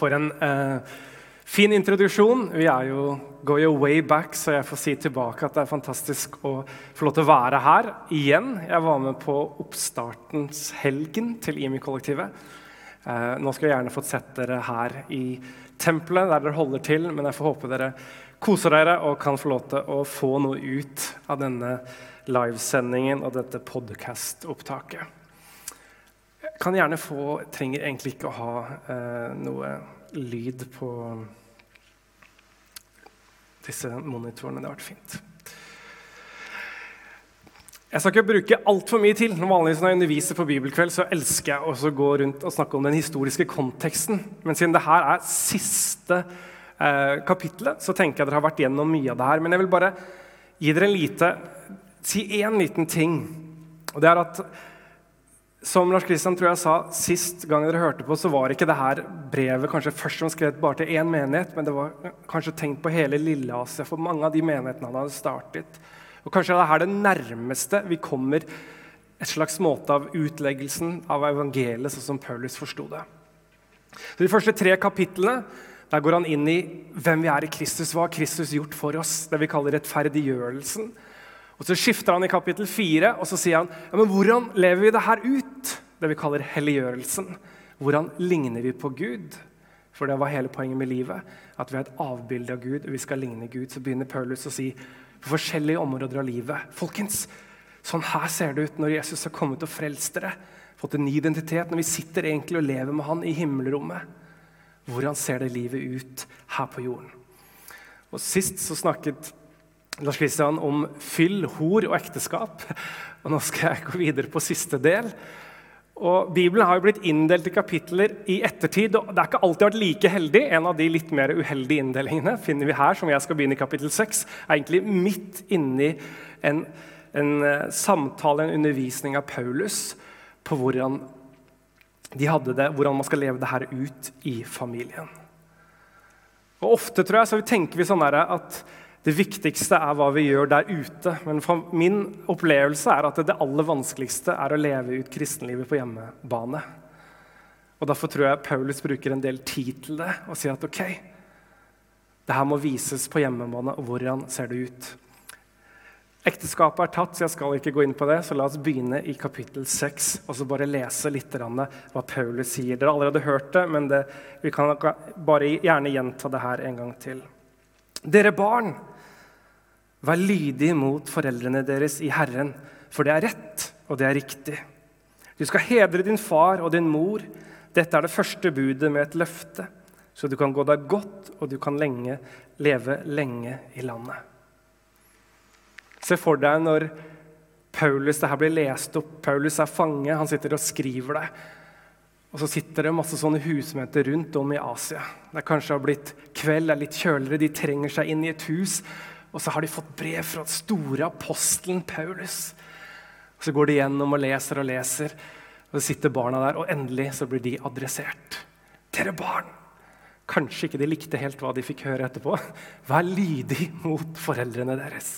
For en eh, fin introduksjon. Vi er jo go your way back, så jeg får si tilbake at det er fantastisk å få lov til å være her igjen. Jeg var med på oppstartens helgen til IMI-kollektivet. Eh, nå skulle jeg gjerne fått sett dere her i tempelet, der dere holder til, men jeg får håpe dere koser dere og kan få lov til å få noe ut av denne livesendingen og dette podcast-opptaket. Kan gjerne få Trenger egentlig ikke å ha eh, noe lyd på disse monitorene. Det har vært fint. Jeg skal ikke bruke altfor mye til. Vanligvis når jeg underviser på bibelkveld, så elsker jeg også å gå rundt og snakke om den historiske konteksten. Men siden det her er siste eh, kapittelet, så tenker jeg dere har vært gjennom mye av det her. Men jeg vil bare gi dere en lite, si én liten ting. Og det er at som Lars Kristian tror jeg sa sist gang dere hørte på, så var ikke det her brevet kanskje først som skrevet bare til én menighet, men det var kanskje tenkt på hele Lille-Asia, for mange av de menighetene han hadde startet. Og Kanskje det er det nærmeste vi kommer et slags måte av utleggelsen av evangeliet, sånn som Paulus forsto det. Så De første tre kapitlene der går han inn i hvem vi er i Kristus, hva har Kristus gjort for oss, det vi kaller rettferdiggjørelsen. Og Så skifter han i kapittel fire og så sier han, ja, men hvordan lever vi det her ut? Det vi kaller helliggjørelsen. Hvordan ligner vi på Gud? For det var hele poenget med livet. At vi har et avbilde av Gud, og vi skal ligne Gud. Så begynner Paulus å si på forskjellige områder av livet Folkens, sånn her ser det ut når Jesus har kommet og frelst dere. Fått en ny identitet. Når vi sitter egentlig og lever med Han i himmelrommet. Hvordan ser det livet ut her på jorden? Og Sist så snakket Lars Kristian om fyll, hor og ekteskap. Og nå skal jeg gå videre på siste del. Og Bibelen har jo blitt inndelt i kapitler i ettertid. og Det har ikke alltid vært like heldig. En av de litt mer uheldige inndelingene finner vi her, som jeg skal begynne i kapittel 6. er egentlig midt inni en, en uh, samtale, en undervisning av Paulus på hvordan, de hadde det, hvordan man skal leve det her ut i familien. Og Ofte tror jeg, så tenker vi sånn at det viktigste er hva vi gjør der ute. Men min opplevelse er at det aller vanskeligste er å leve ut kristenlivet på hjemmebane. Og Derfor tror jeg Paulus bruker en del tid til det og sier at ok, det her må vises på hjemmebane, og hvordan ser det ut? Ekteskapet er tatt, så jeg skal ikke gå inn på det. Så la oss begynne i kapittel 6 og så bare lese litt hva Paulus sier. Dere har allerede hørt det, men det, vi kan bare gjerne gjenta det her en gang til. Dere barn, vær lydig mot foreldrene deres i Herren, for det er rett, og det er riktig. Du skal hedre din far og din mor. Dette er det første budet med et løfte, så du kan gå deg godt, og du kan lenge, leve lenge i landet. Se for deg når Paulus, det her blir lest opp, Paulus er fange, han sitter og skriver det. Og så sitter det masse sånne husmøter rundt om i Asia. Det er kanskje har blitt kveld, det er litt kjøligere, de trenger seg inn i et hus. Og så har de fått brev fra den store apostelen Paulus. Og Så går de gjennom og leser og leser, og så sitter barna der, og endelig så blir de adressert. Dere barn! Kanskje ikke de likte helt hva de fikk høre etterpå. Vær lydig mot foreldrene deres.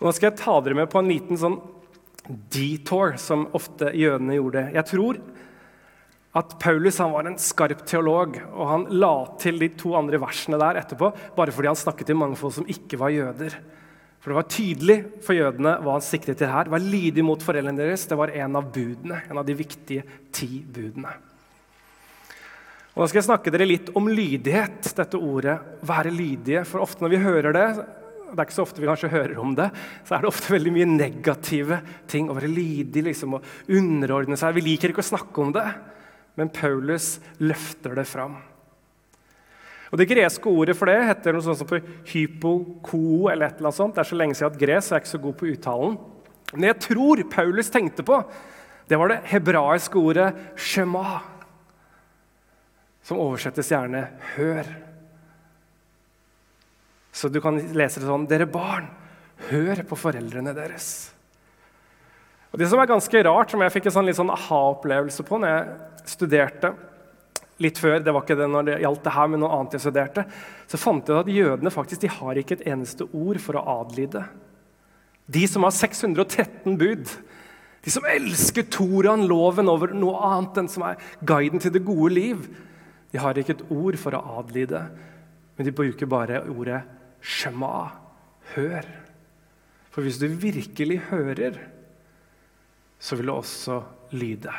Nå skal jeg ta dere med på en liten sånn detour, som ofte jødene gjorde. Jeg tror at Paulus var en skarp teolog, og han la til de to andre versene der etterpå bare fordi han snakket til mange folk som ikke var jøder. For Det var tydelig for jødene hva han siktet til her. Vær lydig mot foreldrene deres. Det var en av budene, en av de viktige ti budene. Og Nå skal jeg snakke dere litt om lydighet, dette ordet 'være lydige'. For ofte når vi hører det, det er ikke så ofte vi kanskje hører om det, så er det ofte veldig mye negative ting. Å være lydig liksom, og underordne seg. Vi liker ikke å snakke om det, men Paulus løfter det fram. Og Det greske ordet for det heter noe sånt som hypoko eller et eller annet sånt. Det er så lenge siden at gres, jeg er ikke så god på uttalen. Men jeg tror Paulus tenkte på, det var det hebraiske ordet 'shema', som oversettes gjerne 'hør'. Så du kan lese det sånn Dere barn, hør på foreldrene deres. Og Det som er ganske rart, som jeg fikk en sånn, litt sånn aha-opplevelse på når jeg studerte litt før, det var ikke det når det gjaldt det her, men noe annet jeg studerte, så fant jeg at jødene faktisk de har ikke et eneste ord for å adlyde. De som har 613 bud, de som elsker Toraen, loven, over noe annet enn som er guiden til det gode liv, De har ikke et ord for å adlyde, men de bruker bare ordet shema. Hør. For hvis du virkelig hører, så vil du også lyde.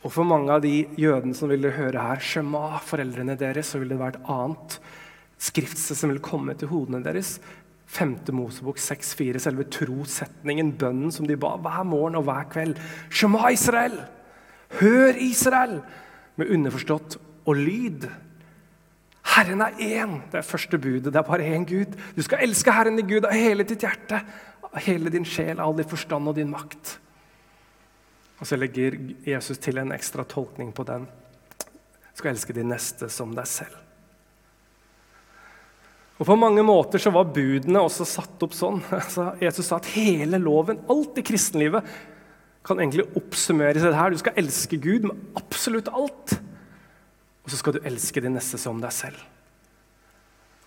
Og for mange av de jødene som ville høre her, Shema, foreldrene deres, så ville det være et annet skriftsted som ville komme til hodene deres. 5. Mosebok 6,4, selve trosetningen, bønnen som de ba hver morgen og hver kveld. Shema Israel! Hør Israel! Med underforstått og lyd. Herren er én. Det er første budet. Det er bare én Gud. Du skal elske Herren i Gud av hele ditt hjerte, av hele din sjel, all din forstand og din makt. Og så legger Jesus til en ekstra tolkning på den. Du skal elske din neste som deg selv. Og På mange måter så var budene også satt opp sånn. Altså, Jesus sa at hele loven, alt i kristenlivet, kan egentlig oppsummeres i det. Du skal elske Gud med absolutt alt. Og så skal du elske din neste som deg selv.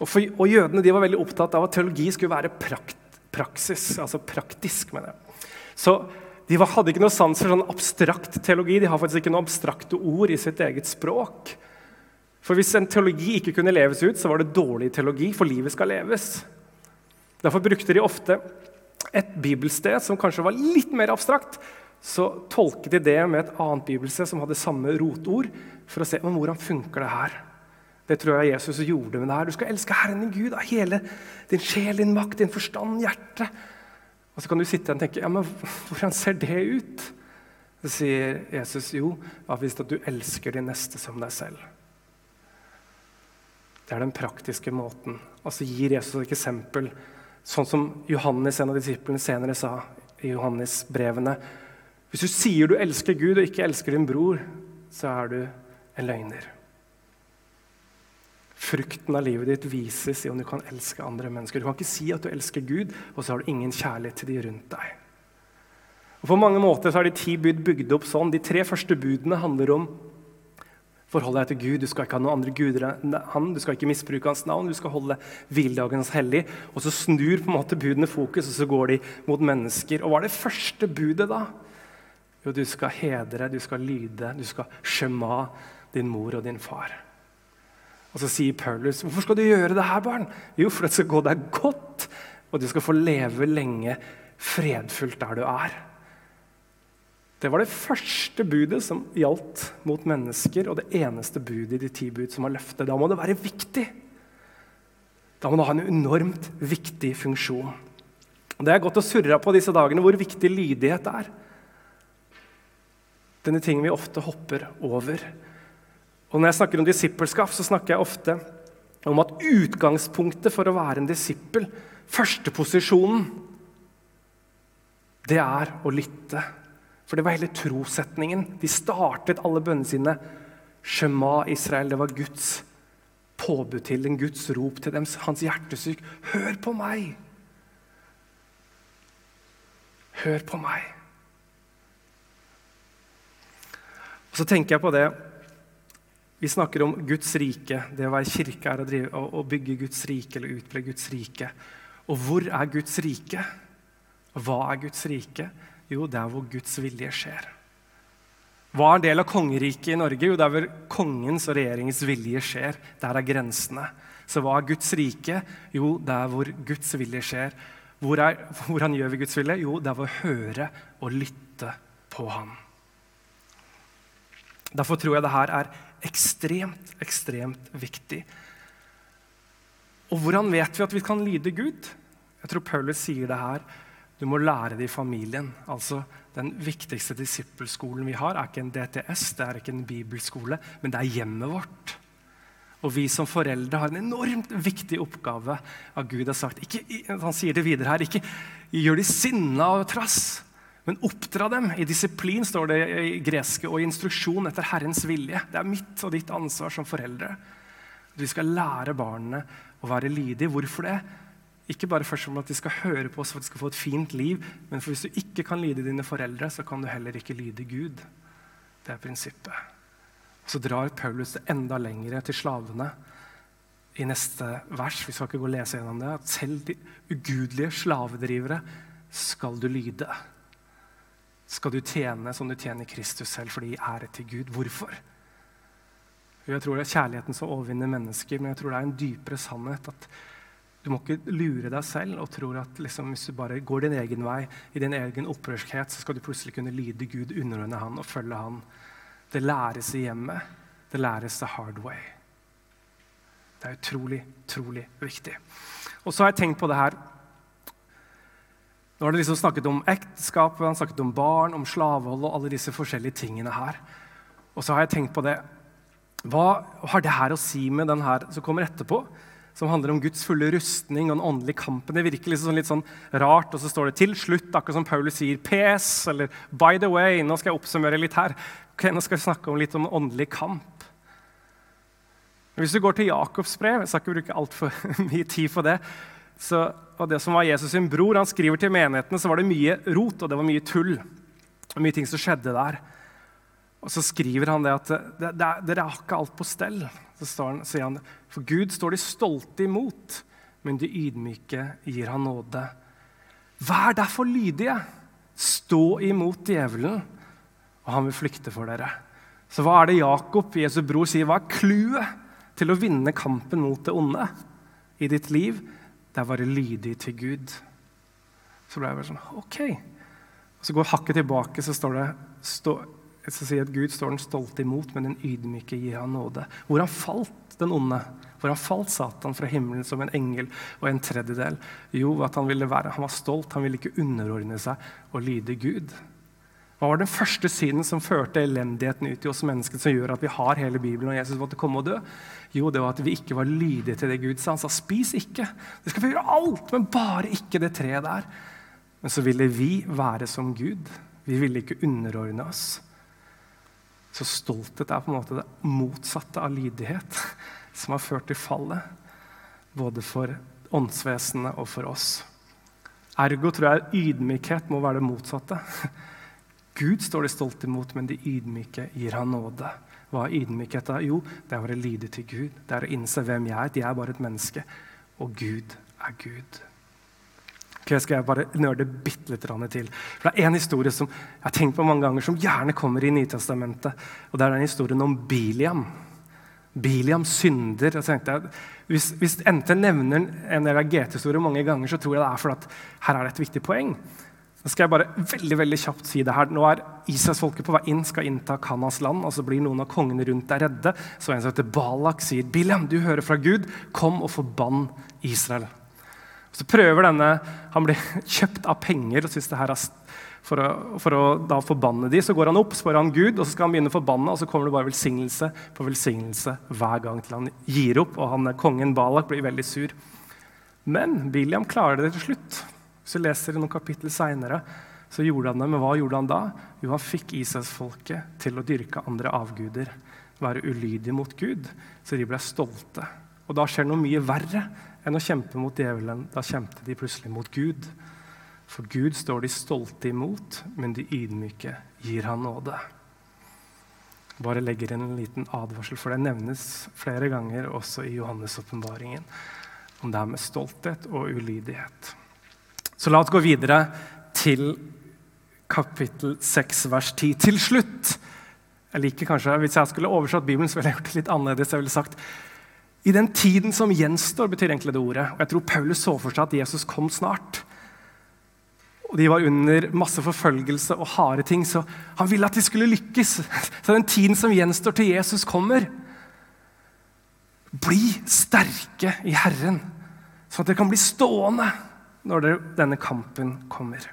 Og, for, og Jødene de var veldig opptatt av at teologi skulle være prakt, praksis, altså praktisk. mener jeg. Så de hadde ikke noe sans for sånn abstrakt teologi. De har faktisk ikke noe abstrakte ord i sitt eget språk. For hvis en teologi ikke kunne leves ut, så var det dårlig teologi, for livet skal leves. Derfor brukte de ofte et bibelsted som kanskje var litt mer abstrakt. Så tolket de det med et annet bibelsted som hadde samme rotord, for å se men hvordan funker det her. Det tror jeg Jesus gjorde med det her. Du skal elske Herren din Gud av hele din sjel, din makt, din forstand, hjerte. Og så kan du sitte og tenke ja, men hvordan ser det ut? Så sier Jesus jo, hvis du elsker din neste som deg selv. Det er den praktiske måten. Og Altså gir Jesus et eksempel, sånn som Johannes, en av disiplene, senere sa i Johannes-brevene. Hvis du sier du elsker Gud og ikke elsker din bror, så er du en løgner. Frukten av livet ditt vises i om du kan elske andre mennesker. Du kan ikke si at du elsker Gud, og så har du ingen kjærlighet til de rundt deg. Og På mange måter så er de ti bud bygd opp sånn. De tre første budene handler om forhold deg til Gud. Du skal ikke ha noen andre guder enn han. Du skal ikke misbruke hans navn. Du skal holde hviledagen hans hellig. Og så snur på en måte budene fokus, og så går de mot mennesker. Og hva er det første budet, da? Jo, du skal hedre, du skal lyde, du skal skjema din mor og din far. Og så sier Paulus, 'Hvorfor skal du gjøre det her, barn?' Jo, for det skal gå deg godt, og du skal få leve lenge fredfullt der du er. Det var det første budet som gjaldt mot mennesker, og det eneste budet i de ti bud som var løftet. Da må det være viktig. Da må det ha en enormt viktig funksjon. Og Det er godt å surre på disse dagene hvor viktig lydighet er. Denne tingen vi ofte hopper over. Og Når jeg snakker om disippelskap, så snakker jeg ofte om at utgangspunktet for å være en disippel, førsteposisjonen, det er å lytte. For det var hele trosetningen. De startet alle bønnene sine. Shema Israel, det var Guds påbud til dem, Guds rop til dem, hans hjertesyk. Hør på meg! Hør på meg! Og Så tenker jeg på det vi snakker om Guds rike. Det å være kirke er å, drive, å bygge Guds rike eller utbre Guds rike. Og hvor er Guds rike? Hva er Guds rike? Jo, det er hvor Guds vilje skjer. Hva er en del av kongeriket i Norge? Jo, det er hvor kongens og regjeringens vilje skjer. Der er grensene. Så hva er Guds rike? Jo, det er hvor Guds vilje skjer. Hvor er, hvordan gjør vi Guds vilje? Jo, det er ved å høre og lytte på ham. Derfor tror jeg det her er ekstremt, ekstremt viktig. Og hvordan vet vi at vi kan lyde Gud? Jeg tror Paulus sier det her. Du må lære det i familien. Altså, Den viktigste disippelskolen vi har, er ikke en DTS, det er ikke en bibelskole, men det er hjemmet vårt. Og vi som foreldre har en enormt viktig oppgave av Gud har sagt. Ikke, han sier det videre her. Ikke gjør de sinna og trass. Men oppdra dem i disiplin, står det i greske, og i instruksjon etter Herrens vilje. Det er mitt og ditt ansvar som foreldre. Vi skal lære barna å være lydige. Hvorfor det? Ikke bare først om at de skal høre på oss for at de skal få et fint liv, men for hvis du ikke kan lyde dine foreldre, så kan du heller ikke lyde Gud. Det er prinsippet. Så drar Paulus det enda lengre til slavene i neste vers. Vi skal ikke gå og lese gjennom det. At selv de ugudelige slavedrivere skal du lyde skal du tjene som du tjener Kristus selv, fordi ære til Gud. Hvorfor? Jeg tror det er kjærligheten som overvinner mennesker, men jeg tror det er en dypere sannhet. at Du må ikke lure deg selv og tro at liksom, hvis du bare går din egen vei, i din egen opprørskhet, så skal du plutselig kunne lyde Gud, underordne Han og følge Han. Det læres i hjemmet. Det læres the hard way. Det er utrolig, utrolig viktig. Og så har jeg tenkt på det her Nå har det liksom snakket om ekteskap, han snakket om barn, om slavehold og alle disse forskjellige tingene her. Og så har jeg tenkt på det hva har det her å si med den her som kommer etterpå? Som handler om Guds fulle rustning og den åndelige kampen. Det virker liksom litt sånn rart, og så står det 'til slutt', akkurat som Paulus sier 'PS' eller 'by the way'. Nå skal jeg oppsummere litt her. Ok, Nå skal vi snakke om litt om åndelig kamp. Hvis du går til Jakobs brev, jeg skal ikke bruke altfor mye tid på det, så, og det som var Jesus sin bror, han skriver til menighetene, så var det mye rot og det var mye tull. Og mye ting som skjedde der. Og så skriver han det at dere har ikke alt på stell. Så han, sier han for Gud står de stolte imot, men de ydmyke gir han nåde. Vær derfor lydige. Stå imot djevelen, og han vil flykte for dere. Så hva er det Jakob, Jesu bror, sier? Hva er clouet til å vinne kampen mot det onde i ditt liv? Det er å være lydig til Gud. Så ble jeg bare sånn OK. Og så går hakket tilbake, så står det stå, skal si at Gud står den stolte imot, men den ydmyke gir han nåde. Hvor han falt den onde? Hvor han falt Satan fra himmelen som en engel og en tredjedel? Jo, at han ville være, han var stolt, han ville ikke underordne seg og lyde Gud. Hva var den første synden som førte elendigheten ut i oss mennesker, som gjør at vi har hele Bibelen og Jesus måtte komme og dø? Jo, det var at vi ikke var lydige til det Gud sa. Han sa 'spis ikke'. Det skal få gjøre alt, men bare ikke det treet der. Men så ville vi være som Gud. Vi ville ikke underordne oss. Så stolthet er på en måte det motsatte av lydighet, som har ført til fallet. Både for åndsvesenet og for oss. Ergo tror jeg ydmykhet må være det motsatte. Gud står de stolt imot, men de ydmyke gir han nåde. Hva er ydmykhet? da? Jo, det er å lydig til Gud. Det er å innse hvem jeg er. Jeg er bare et menneske. Og Gud er Gud. Okay, skal jeg bare nørde bitte litt til. For Det er en historie som jeg har tenkt på mange ganger, som gjerne kommer i Nytestamentet. Og det er den historien om Biliam. Biliam synder. Jeg tenkte, hvis, hvis NT nevner en del av GT-historier mange ganger, så tror jeg det er fordi at her er det et viktig poeng. Nå skal jeg bare veldig veldig kjapt si det her. Nå er Israelsfolket på vei inn, skal innta Kanas land. og Så blir noen av kongene rundt der redde. Så en som heter Balak, sier, 'Bilam, du hører fra Gud. Kom og forbann Israel.' Så prøver denne, Han blir kjøpt av penger og synes det her er for å, for å da forbanne de, Så går han opp, spør han Gud, og så skal han begynne å forbanne. Og så kommer det bare velsignelse på velsignelse hver gang til han gir opp. Og han, kongen Balak blir veldig sur. Men Biliam klarer det til slutt. Hvis du leser noen kapittel seinere, så gjorde han det. Men hva gjorde han da? Jo, han fikk Israelsfolket til å dyrke andre avguder. Være ulydige mot Gud. Så de ble stolte. Og da skjer noe mye verre enn å kjempe mot djevelen. Da kjempet de plutselig mot Gud. For Gud står de stolte imot, men de ydmyke gir han nåde. Bare legger inn en liten advarsel, for det nevnes flere ganger også i Johannes-åpenbaringen om det her med stolthet og ulydighet. Så la oss gå videre til kapittel 6, vers 10. Til slutt jeg liker kanskje, Hvis jeg skulle oversatt Bibelen, så ville jeg gjort det litt annerledes. Jeg ville sagt i den tiden som gjenstår, betyr egentlig det ordet. Og jeg tror Paulus så for seg at Jesus kom snart. Og De var under masse forfølgelse og harde ting, så han ville at de skulle lykkes. Så den tiden som gjenstår til Jesus kommer Bli sterke i Herren, sånn at dere kan bli stående når denne kampen kommer.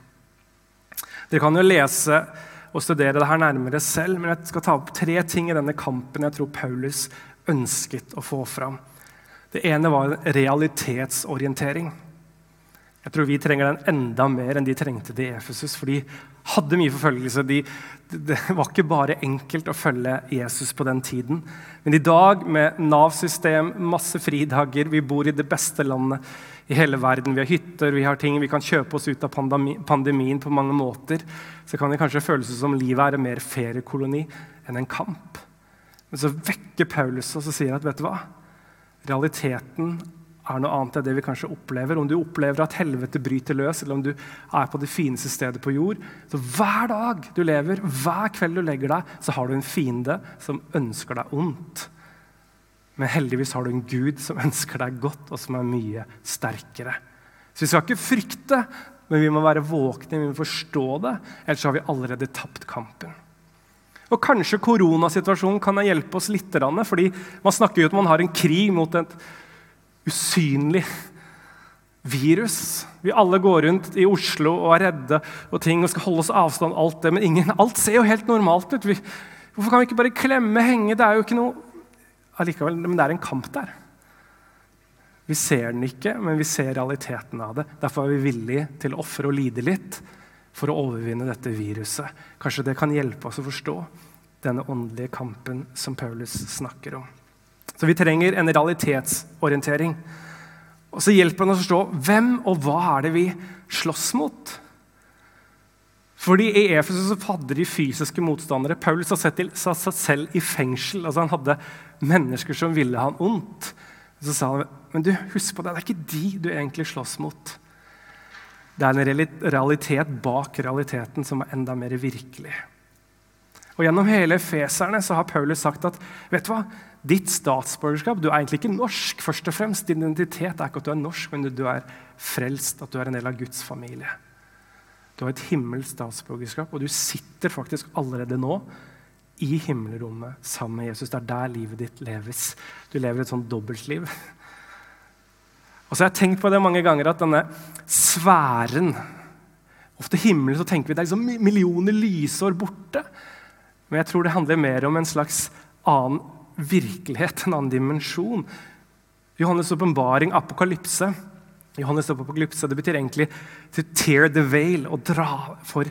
Dere kan jo lese og studere det her nærmere selv, men jeg skal ta opp tre ting i denne kampen jeg tror Paulus ønsket å få fram. Det ene var realitetsorientering. Jeg tror vi trenger den enda mer enn de trengte det i Efesus. For de hadde mye forfølgelse. De, det var ikke bare enkelt å følge Jesus på den tiden. Men i dag, med Nav-system, masse fridager, vi bor i det beste landet i hele verden. Vi har hytter, vi har ting vi kan kjøpe oss ut av pandemi, pandemien på mange måter. Så kan det kanskje føles som livet er en mer feriekoloni enn en kamp. Men så vekker Paulus og sier at vet du hva? Realiteten er noe annet enn det vi kanskje opplever. Om du opplever at helvete bryter løs, eller om du er på det fineste stedet på jord. Så hver dag du lever, hver kveld du legger deg, så har du en fiende som ønsker deg ondt. Men heldigvis har du en Gud som ønsker deg godt, og som er mye sterkere. Så vi skal ikke frykte, men vi må være våkne, vi må forstå det. Ellers har vi allerede tapt kampen. Og Kanskje koronasituasjonen kan hjelpe oss litt. fordi Man snakker jo at man har en krig mot et usynlig virus. Vi alle går rundt i Oslo og er redde og ting og skal holde oss avstand. alt det, Men ingen, alt ser jo helt normalt ut. Vi, hvorfor kan vi ikke bare klemme, henge? Det er jo ikke noe allikevel, Men det er en kamp der. Vi ser den ikke, men vi ser realiteten av det. Derfor er vi villige til å ofre og lide litt for å overvinne dette viruset. Kanskje det kan hjelpe oss å forstå denne åndelige kampen som Paulus snakker om. Så vi trenger en realitetsorientering. Og så hjelper det å forstå hvem og hva er det vi slåss mot. Fordi I Efesus hadde de fysiske motstandere. Sett, satt seg selv i fengsel. altså Han hadde mennesker som ville han ondt. Så sa han men du, husk på det, det er ikke de du egentlig slåss mot. Det er en realitet bak realiteten som er enda mer virkelig. Og Gjennom hele Feserne så har Paulus sagt at vet du hva, ditt statsborgerskap Du er egentlig ikke norsk. først og fremst. Din identitet er ikke at du er norsk, men du er frelst, at du er en del av Guds familie. Du har et himmelsk statsborgerskap, og du sitter faktisk allerede nå i himmelrommet sammen med Jesus. Det er der livet ditt leves. Du lever et sånn dobbeltliv. Og så har jeg tenkt på det mange ganger at denne sfæren Ofte himmelen så tenker vi det er liksom millioner lysår borte. Men jeg tror det handler mer om en slags annen virkelighet, en annen dimensjon. Johannes' åpenbaring, apokalypse. Johannes' apokalypse, Det betyr egentlig 'to tear the veil', å dra for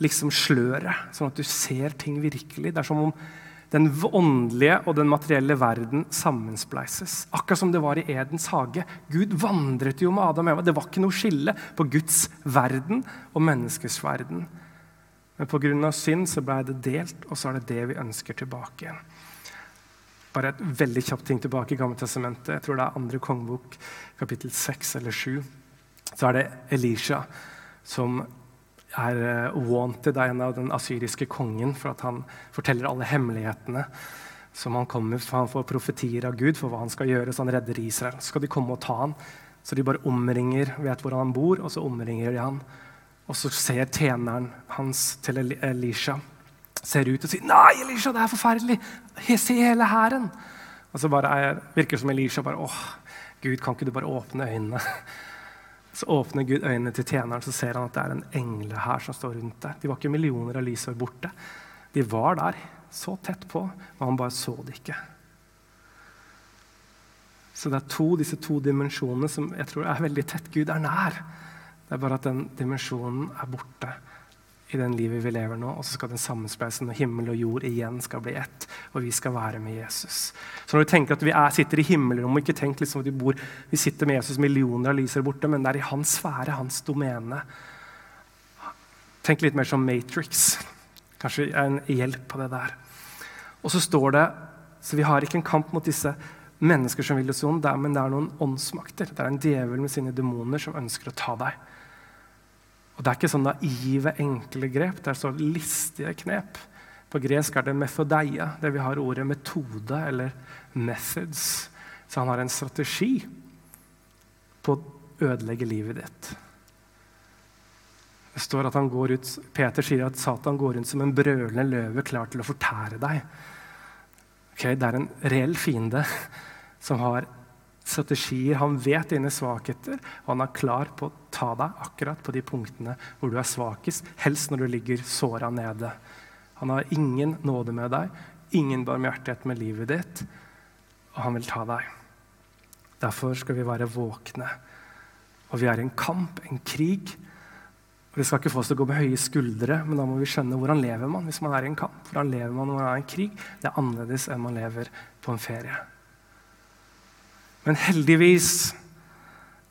liksom sløret, sånn at du ser ting virkelig. Det er som om den åndelige og den materielle verden sammenspleises. Akkurat som det var i Edens hage. Gud vandret jo med Adam og Eva. Det var ikke noe skille på Guds verden og menneskets verden. Men pga. synd så ble det delt, og så er det det vi ønsker tilbake igjen. Bare et veldig kjapt ting tilbake i Gammeltestamentet. Jeg tror det er andre kongebok, kapittel 6 eller 7. Så er det Elisha som er eh, wanted av en av den asyriske kongen for at han forteller alle hemmelighetene som han kommer for Han får profetier av Gud for hva han skal gjøre, så han redder Israel. Så skal de komme og ta han. Så de bare omringer, vet hvor han bor, og så omringer de han. Og så ser tjeneren hans til Elisha ser ut og sier 'Nei, Elisha, det er forferdelig! Se hele hæren!' Og så bare er, virker det som Elisha bare 'Åh, Gud, kan ikke du bare åpne øynene?' Så åpner Gud øynene til tjeneren, så ser han at det er en engle her som står rundt deg. De var ikke millioner av lysår borte. De var der, så tett på, men han bare så det ikke. Så det er to, disse to dimensjonene som jeg tror er veldig tett. Gud er nær. Det er bare at den dimensjonen er borte i den livet vi lever nå, og så skal den sammenspleise når himmel og jord igjen skal bli ett, og vi skal være med Jesus. Så når du tenker at vi er, sitter i himmelrommet, ikke tenk liksom at vi, bor, vi sitter med Jesus millioner av lyser borte, men det er i hans sfære, hans domene. Tenk litt mer som Matrix. Kanskje en hjelp på det der. Og så står det så vi har ikke en kamp mot disse mennesker som vil oss vondt, men det er noen åndsmakter. Det er en djevel med sine demoner som ønsker å ta deg. Og Det er ikke sånn naive, enkle grep. Det er så listige knep. På gresk er det methodeia, det vi har ordet metode eller methods. Så han har en strategi på å ødelegge livet ditt. Det står at han går ut, Peter sier at Satan går rundt som en brølende løve klar til å fortære deg. Okay, det er en reell fiende som har strategier. Han vet dine svakheter, og han er klar på å ta deg akkurat på de punktene hvor du er svakest, helst når du ligger såra nede. Han har ingen nåde med deg, ingen barmhjertighet med livet ditt, og han vil ta deg. Derfor skal vi være våkne. Og vi er i en kamp, en krig. Vi skal ikke få oss til å gå med høye skuldre, men da må vi skjønne hvordan lever man hvis man er i en kamp. Hvordan lever man når man er i en krig? Det er annerledes enn man lever på en ferie. Men heldigvis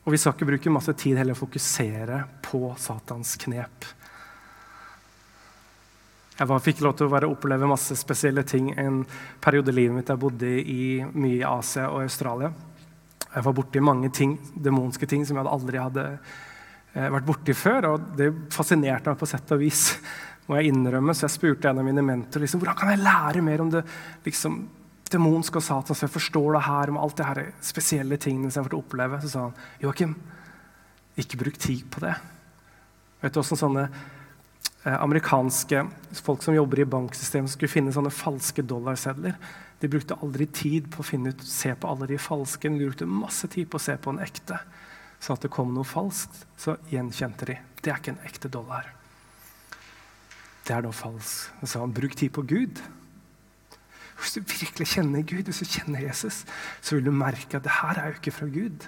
Og vi skal ikke bruke masse tid heller å fokusere på Satans knep. Jeg fikk lov til å oppleve masse spesielle ting en periode i livet mitt. Jeg bodde i, mye i Asia og Australia. Jeg var borti mange ting, demonske ting som jeg aldri hadde eh, vært borti før. Og det fascinerte meg på sett og vis, må jeg innrømme. Så jeg spurte en av mine mentorer liksom, hvordan kan jeg lære mer om det liksom, demonske og Satan, så jeg forstår det her om alt det her spesielle tingene som jeg får oppleve. Så sa han Joakim, ikke bruk tid på det. Vet du åssen sånne eh, amerikanske folk som jobber i banksystemet, skulle finne sånne falske dollarsedler? De brukte aldri tid på å finne ut, se på alle de falske, de brukte masse tid på å se på en ekte. Så at det kom noe falskt, så gjenkjente de. Det er ikke en ekte dollar. Det er noe falskt. Så han, bruk tid på Gud. Hvis du virkelig kjenner Gud, hvis du kjenner Jesus, så vil du merke at det her er jo ikke fra Gud.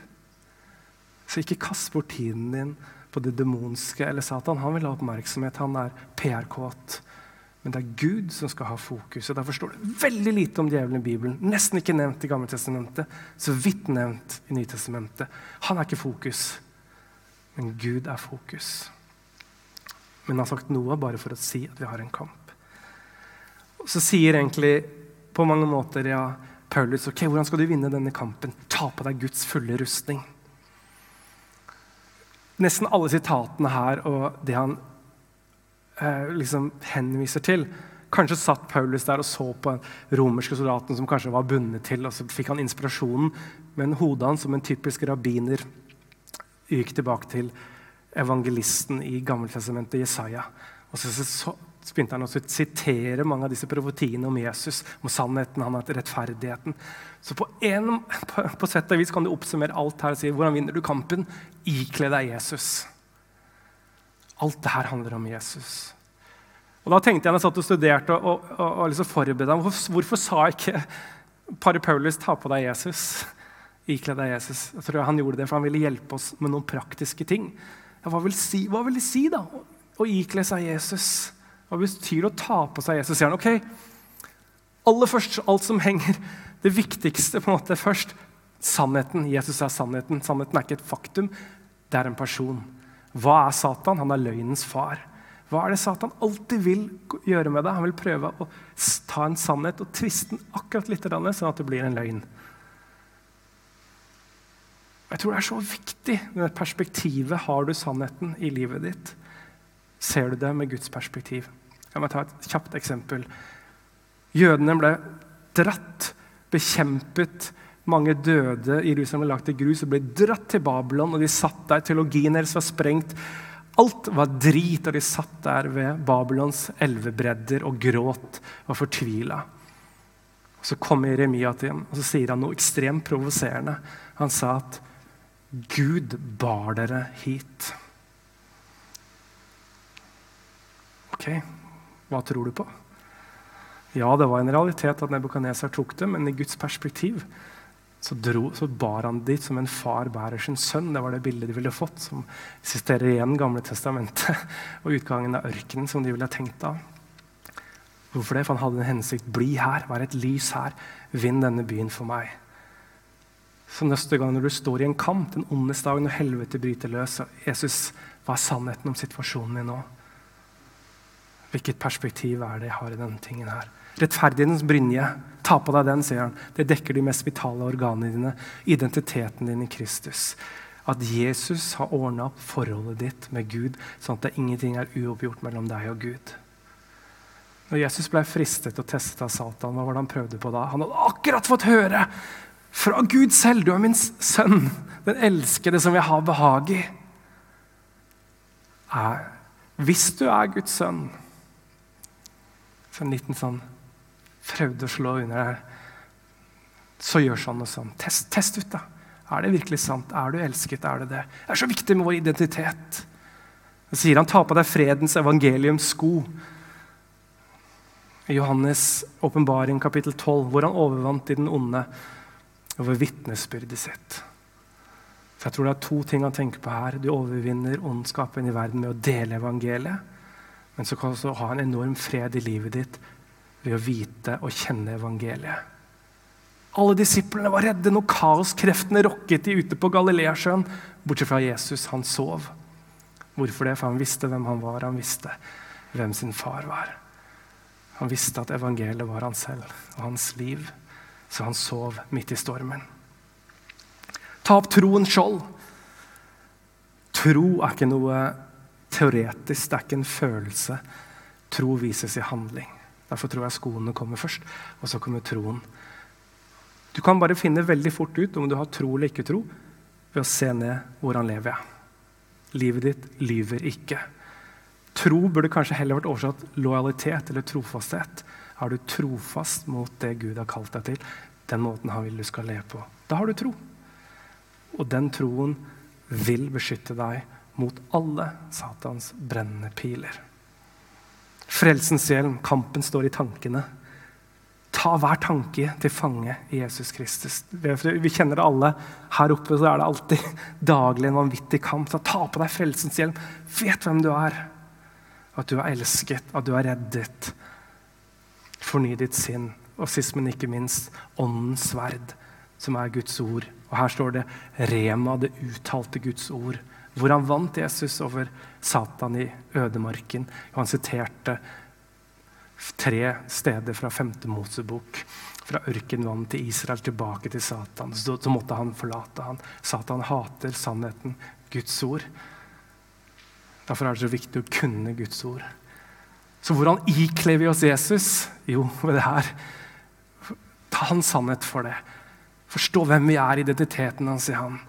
Så ikke kast bort tiden din på det demonske eller Satan. Han vil ha oppmerksomhet. Han er PR-kåt. Men det er Gud som skal ha fokus. og Derfor står det veldig lite om djevelen i Bibelen. Nesten ikke nevnt i Gammeltestamentet. Så vidt nevnt i Nytestamentet. Han er ikke fokus, men Gud er fokus. Men han har sagt noe bare for å si at vi har en kamp. Så sier egentlig på mange måter ja, Paulus ok, hvordan skal du vinne denne kampen? Ta på deg Guds fulle rustning. Nesten alle sitatene her og det han eh, liksom henviser til. Kanskje satt Paulus der og så på den romerske soldaten som kanskje var bundet til, og så fikk han inspirasjonen. Men hodet hans, som en typisk rabbiner, gikk tilbake til evangelisten i Gammeltestamentet, Jesaja. Og så, så, så begynte han å sitere mange av disse profetiene om Jesus, om sannheten, han har rettferdigheten. Så på, en, på, på sett og vis kan du oppsummere alt her og si hvordan vinner du kampen? Ikle deg Jesus. Alt det her handler om Jesus. Og Da tenkte jeg når jeg satt og studerte og, og, og, liksom forberedte meg, hvorfor, hvorfor, sa ikke Pari Paulus 'ta på deg Jesus'? Ikle deg Jesus. Jeg tror Han gjorde det for han ville hjelpe oss med noen praktiske ting. Hva, vil si, hva vil det si, da, å ikle seg Jesus? Hva betyr det å ta på seg Jesus? Sier han, ok, aller først, alt som henger Det viktigste på en måte først. Sannheten. Jesus er sannheten. Sannheten er ikke et faktum, det er en person. Hva er Satan? Han er løgnens far. Hva er det Satan alltid vil gjøre med deg? Han vil prøve å ta en sannhet og tviste den akkurat litt, sånn at det blir en løgn. Jeg tror det er så viktig Det perspektivet. Har du sannheten i livet ditt? Ser du det med Guds perspektiv? La meg ta et kjapt eksempel. Jødene ble dratt, bekjempet, mange døde i Jerusalem ble lagt i grus og ble dratt til Babylon. og De satt der, teologien deres var sprengt. Alt var drit, og de satt der ved Babylons elvebredder og gråt og fortvila. Så kommer Jeremia til ham og så sier han noe ekstremt provoserende. Han sa at Gud bar dere hit. Ok, hva tror du på? Ja, det var en realitet at Nebukadnesar tok det, men i Guds perspektiv så, dro, så, bar han dit som en far bærer sin sønn. Det var det bildet de ville fått, som eksisterer igjen Gamle testamentet og utgangen av ørkenen, som de ville tenkt av. Hvorfor det? For han hadde en hensikt. Bli her, vær et lys her. Vinn denne byen for meg. Så neste gang når du står i en kamp, den ondes dag, når helvete bryter løs Jesus, hva er sannheten om situasjonen din nå? Hvilket perspektiv er det jeg har i denne tingen her? Rettferdighetens brynje. Ta på deg den, sier han. Det dekker de mest vitale organene dine. Identiteten din i Kristus. At Jesus har ordna opp forholdet ditt med Gud, sånn at det ingenting er uoppgjort mellom deg og Gud. Når Jesus ble fristet og testet av Satan, hva var det han prøvde på da? Han hadde akkurat fått høre fra Gud selv! Du er min sønn, den elskede som jeg har behag i. Hvis du er Guds sønn Så en liten sånn prøvde å slå under der, så gjør sånn og sånn. Test, test ut, da. Er det virkelig sant? Er du elsket? Er det det? Det er så viktig med vår identitet. Så sier han, ta på deg fredens evangeliums sko. I Johannes' åpenbaring kapittel 12, hvor han overvant i den onde over vitnesbyrdet sitt. For jeg tror det er to ting han tenker på her. Du overvinner ondskapen i verden med å dele evangeliet. Men så kan du også ha en enorm fred i livet ditt ved å vite og kjenne evangeliet. Alle disiplene var redde når kaoskreftene rokket de ute på Galileasjøen. Bortsett fra Jesus. Han sov. Hvorfor det? For han visste hvem han var. Han visste hvem sin far var. Han visste at evangeliet var han selv og hans liv. Så han sov midt i stormen. Ta opp troens skjold. Tro er ikke noe teoretisk, det er ikke en følelse. Tro vises i handling. Derfor tror jeg skoene kommer først, og så kommer troen. Du kan bare finne veldig fort ut om du har tro eller ikke tro, ved å se ned hvordan lever jeg. Livet ditt lyver ikke. Tro burde kanskje heller vært oversatt lojalitet eller trofasthet. Er du trofast mot det Gud har kalt deg til, den måten han vil du skal leve på, da har du tro. Og den troen vil beskytte deg mot alle Satans brennende piler. Frelsens hjelm, kampen står i tankene. Ta hver tanke til fange i Jesus Kristus. Vi kjenner det alle. Her oppe så er det alltid daglig en vanvittig kamp. Så ta på deg frelsens hjelm. Vet hvem du er. At du er elsket, at du er reddet. Forny ditt sinn. Og sist, men ikke minst, åndens sverd, som er Guds ord. Og her står det Rema, det uttalte Guds ord hvor han vant Jesus over Satan i ødemarken. Og han siterte tre steder fra femte Mosebok. Fra ørkenvann til Israel tilbake til Satan. Så, så måtte han forlate han. Satan hater sannheten, Guds ord. Derfor er det så viktig å kunne Guds ord. Så hvordan ikler vi oss Jesus? Jo, ved det her. Ta hans sannhet for det. Forstå hvem vi er, identiteten hans i han.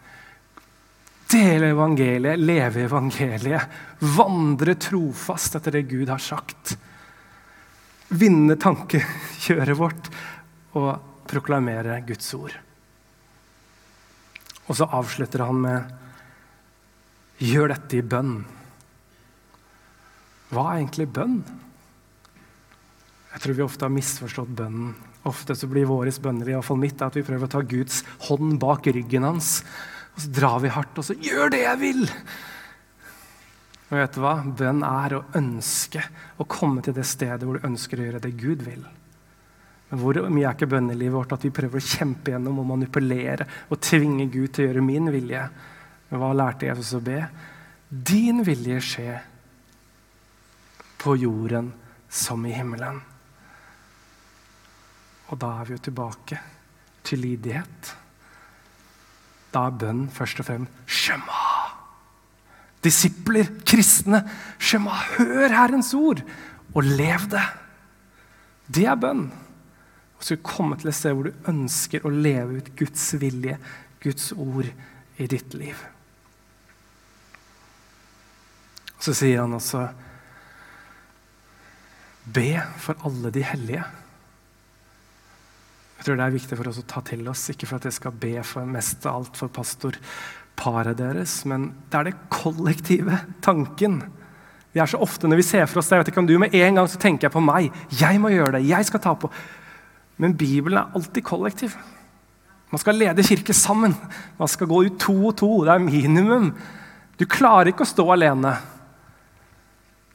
Dele evangeliet, leve evangeliet. Vandre trofast etter det Gud har sagt. Vinne tankekjøret vårt og proklamere Guds ord. Og så avslutter han med Gjør dette i bønn. Hva er egentlig bønn? Jeg tror vi ofte har misforstått bønnen. Ofte så blir våre bønner, i hvert fall mitt, at vi prøver å ta Guds hånd bak ryggen hans og så drar vi hardt, og så 'Gjør det jeg vil!' Og vet du hva? Bønn er å ønske å komme til det stedet hvor du ønsker å gjøre det Gud vil. Men hvor mye er ikke bønn i livet vårt at vi prøver å kjempe gjennom og manipulere og tvinge Gud til å gjøre min vilje? Men hva lærte Jesus å be? Din vilje skje på jorden som i himmelen. Og da er vi jo tilbake til lydighet. Da er bønn først og fremst Shema. Disipler, kristne, Shema, hør Herrens ord, og lev det. Det er bønn. Og så komme til et sted hvor du ønsker å leve ut Guds vilje, Guds ord, i ditt liv. Så sier han også Be for alle de hellige. Jeg tror det er viktig for oss å ta til oss, ikke for at jeg skal be for mest av alt for pastorparet deres, men det er det kollektive tanken. Vi er så ofte når vi ser for oss det, jeg vet ikke om du Med en gang så tenker jeg på meg. Jeg må gjøre det. Jeg skal ta på. Men Bibelen er alltid kollektiv. Man skal lede kirke sammen. Man skal gå ut to og to. Det er minimum. Du klarer ikke å stå alene.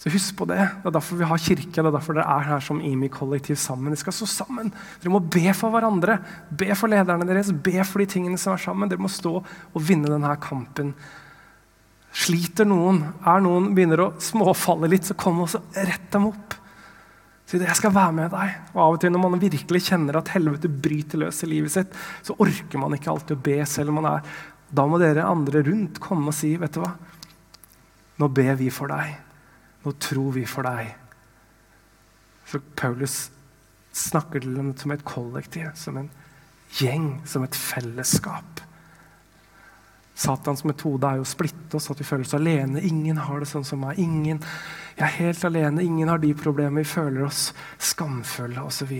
Så husk på det. Det er derfor vi har kirke. Det er derfor dere er her som IMI-kollektiv sammen. Dere skal stå sammen. Dere må be for hverandre. Be for lederne deres. Be for de tingene som er sammen. Dere må stå og vinne denne kampen. Sliter noen, er noen begynner å småfalle litt, så kom og rett dem opp. Si det, jeg skal være med deg. Og Av og til når man virkelig kjenner at helvete bryter løs i livet sitt, så orker man ikke alltid å be selv om man er Da må dere andre rundt komme og si, vet du hva, nå ber vi for deg. Nå tror vi for deg. For Paulus snakker til dem som et kollektiv, som en gjeng, som et fellesskap. Satans metode er jo å splitte oss, at vi føler oss alene. Ingen har det sånn som meg. Ingen, jeg er helt alene. Ingen har de problemene. Vi føler oss skamfulle osv.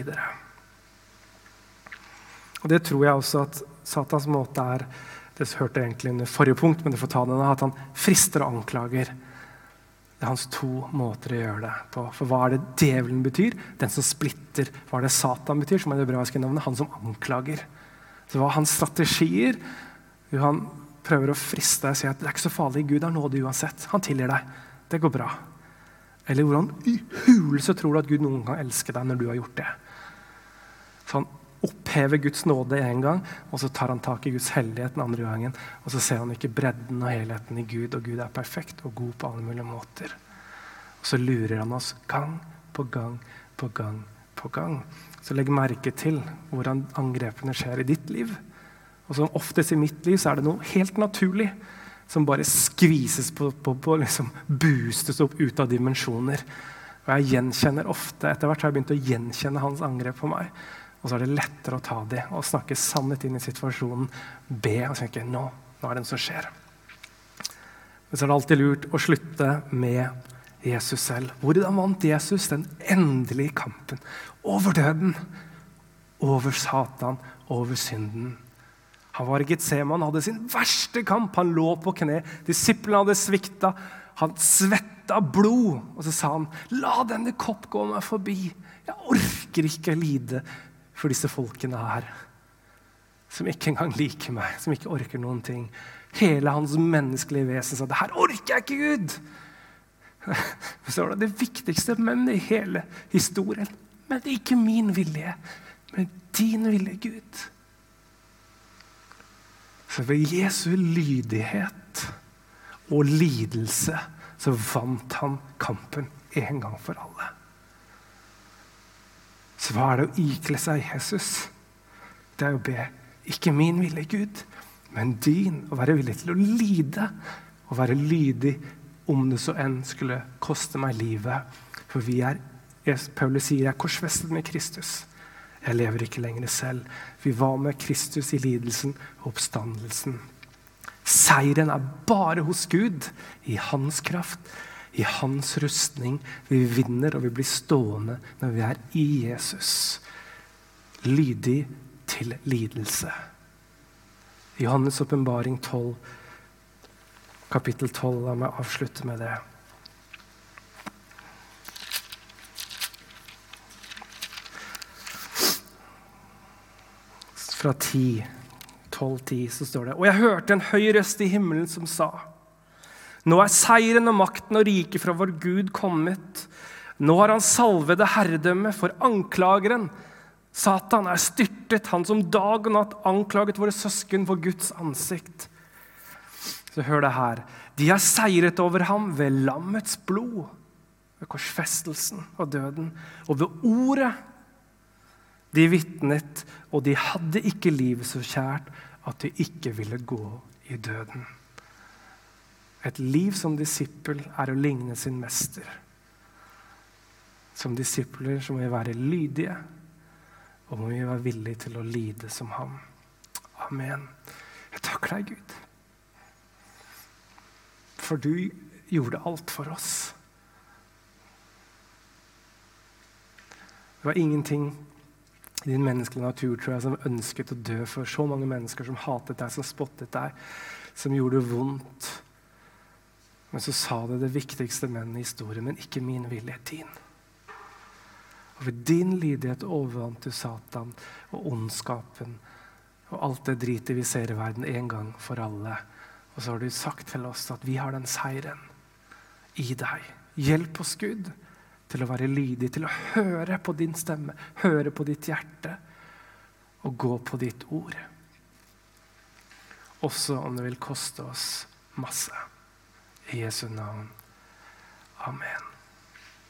Og Det tror jeg også at Satans måte er Det hørte jeg egentlig under forrige punkt, men du får ta den, at han frister og anklager. Det er hans to måter å gjøre det på. For hva er det djevelen betyr? Den som splitter. Hva er det Satan betyr? som er det hebraiske navnet? Han som anklager. Så hva er hans strategier? Jo, han prøver å friste deg og si at det er ikke så farlig. Gud har nåde uansett. Han tilgir deg. Det går bra. Eller hvordan i hulelse tror du at Gud noen gang elsker deg når du har gjort det? Så han opphever Guds nåde én gang, og så tar han tak i Guds hellighet den andre gangen. Og så ser han ikke bredden og helheten i Gud, og Gud er perfekt og god på alle mulige måter. Og så lurer han oss gang på gang på gang på gang. Så legg merke til hvordan angrepene skjer i ditt liv. Og som oftest i mitt liv så er det noe helt naturlig som bare skvises på, på, på liksom boostes opp ut av dimensjoner. Og jeg gjenkjenner ofte, Etter hvert har jeg begynt å gjenkjenne hans angrep på meg. Og så er det lettere å ta de og snakke sannhet inn i situasjonen. Be og tenke nå, nå er det noe som skjer. Men så er det alltid lurt å slutte med Jesus selv. Hvordan vant Jesus den endelige kampen over døden? Over Satan, over synden. Han var i Getseman, hadde sin verste kamp. Han lå på kne. Disiplene hadde svikta. Han svetta blod. Og så sa han, 'La denne kopp gå meg forbi.' Jeg orker ikke lide for disse folkene her. Som ikke engang liker meg, som ikke orker noen ting. Hele hans menneskelige vesen sa, 'Det her orker jeg ikke, Gud!' Så var det det viktigste men i hele historien. Men ikke min vilje, men din vilje, Gud. For ved Jesu lydighet og lidelse så vant han kampen en gang for alle. Så hva er det å ikle seg Jesus? Det er å be ikke min vilje, Gud, men din. Å være villig til å lide Å være lydig om det så enn skulle koste meg livet. For vi er, Paulus sier, jeg er korsfestet med Kristus. Jeg lever ikke lenger selv. Vi var med Kristus i lidelsen og oppstandelsen. Seieren er bare hos Gud, i hans kraft, i hans rustning. Vi vinner og vi blir stående når vi er i Jesus. Lydig til lidelse. Johannes' åpenbaring 12, kapittel 12. La meg avslutte med det. fra 10, 12-10 så står det Og jeg hørte en høy røst i himmelen som sa Nå er seieren og makten og riket fra vår Gud kommet. Nå har han salvede herredømme for anklageren. Satan er styrtet, han som dag og natt anklaget våre søsken for Guds ansikt. Så hør det her. De har seiret over ham ved lammets blod, ved korsfestelsen og døden, og ved ordet de vitnet, og de hadde ikke livet så kjært at de ikke ville gå i døden. Et liv som disippel er å ligne sin mester. Som disipler så må vi være lydige, og må vi være villige til å lide som ham. Amen. Jeg takker deg, Gud. For du gjorde alt for oss. Det var ingenting i din menneskelige natur tror jeg, som ønsket å dø for så mange mennesker som hatet deg, som spottet deg, som gjorde vondt. Men så sa det det viktigste menn i historien, men ikke min vilje, din. Og ved din lydighet overvant du Satan og ondskapen og alt det dritet vi ser i verden en gang for alle. Og så har du sagt til oss at vi har den seieren i deg. Hjelp oss, Gud til å være lydig, til å høre på din stemme, høre på ditt hjerte og gå på ditt ord. Også om det vil koste oss masse. I Jesu navn. Amen.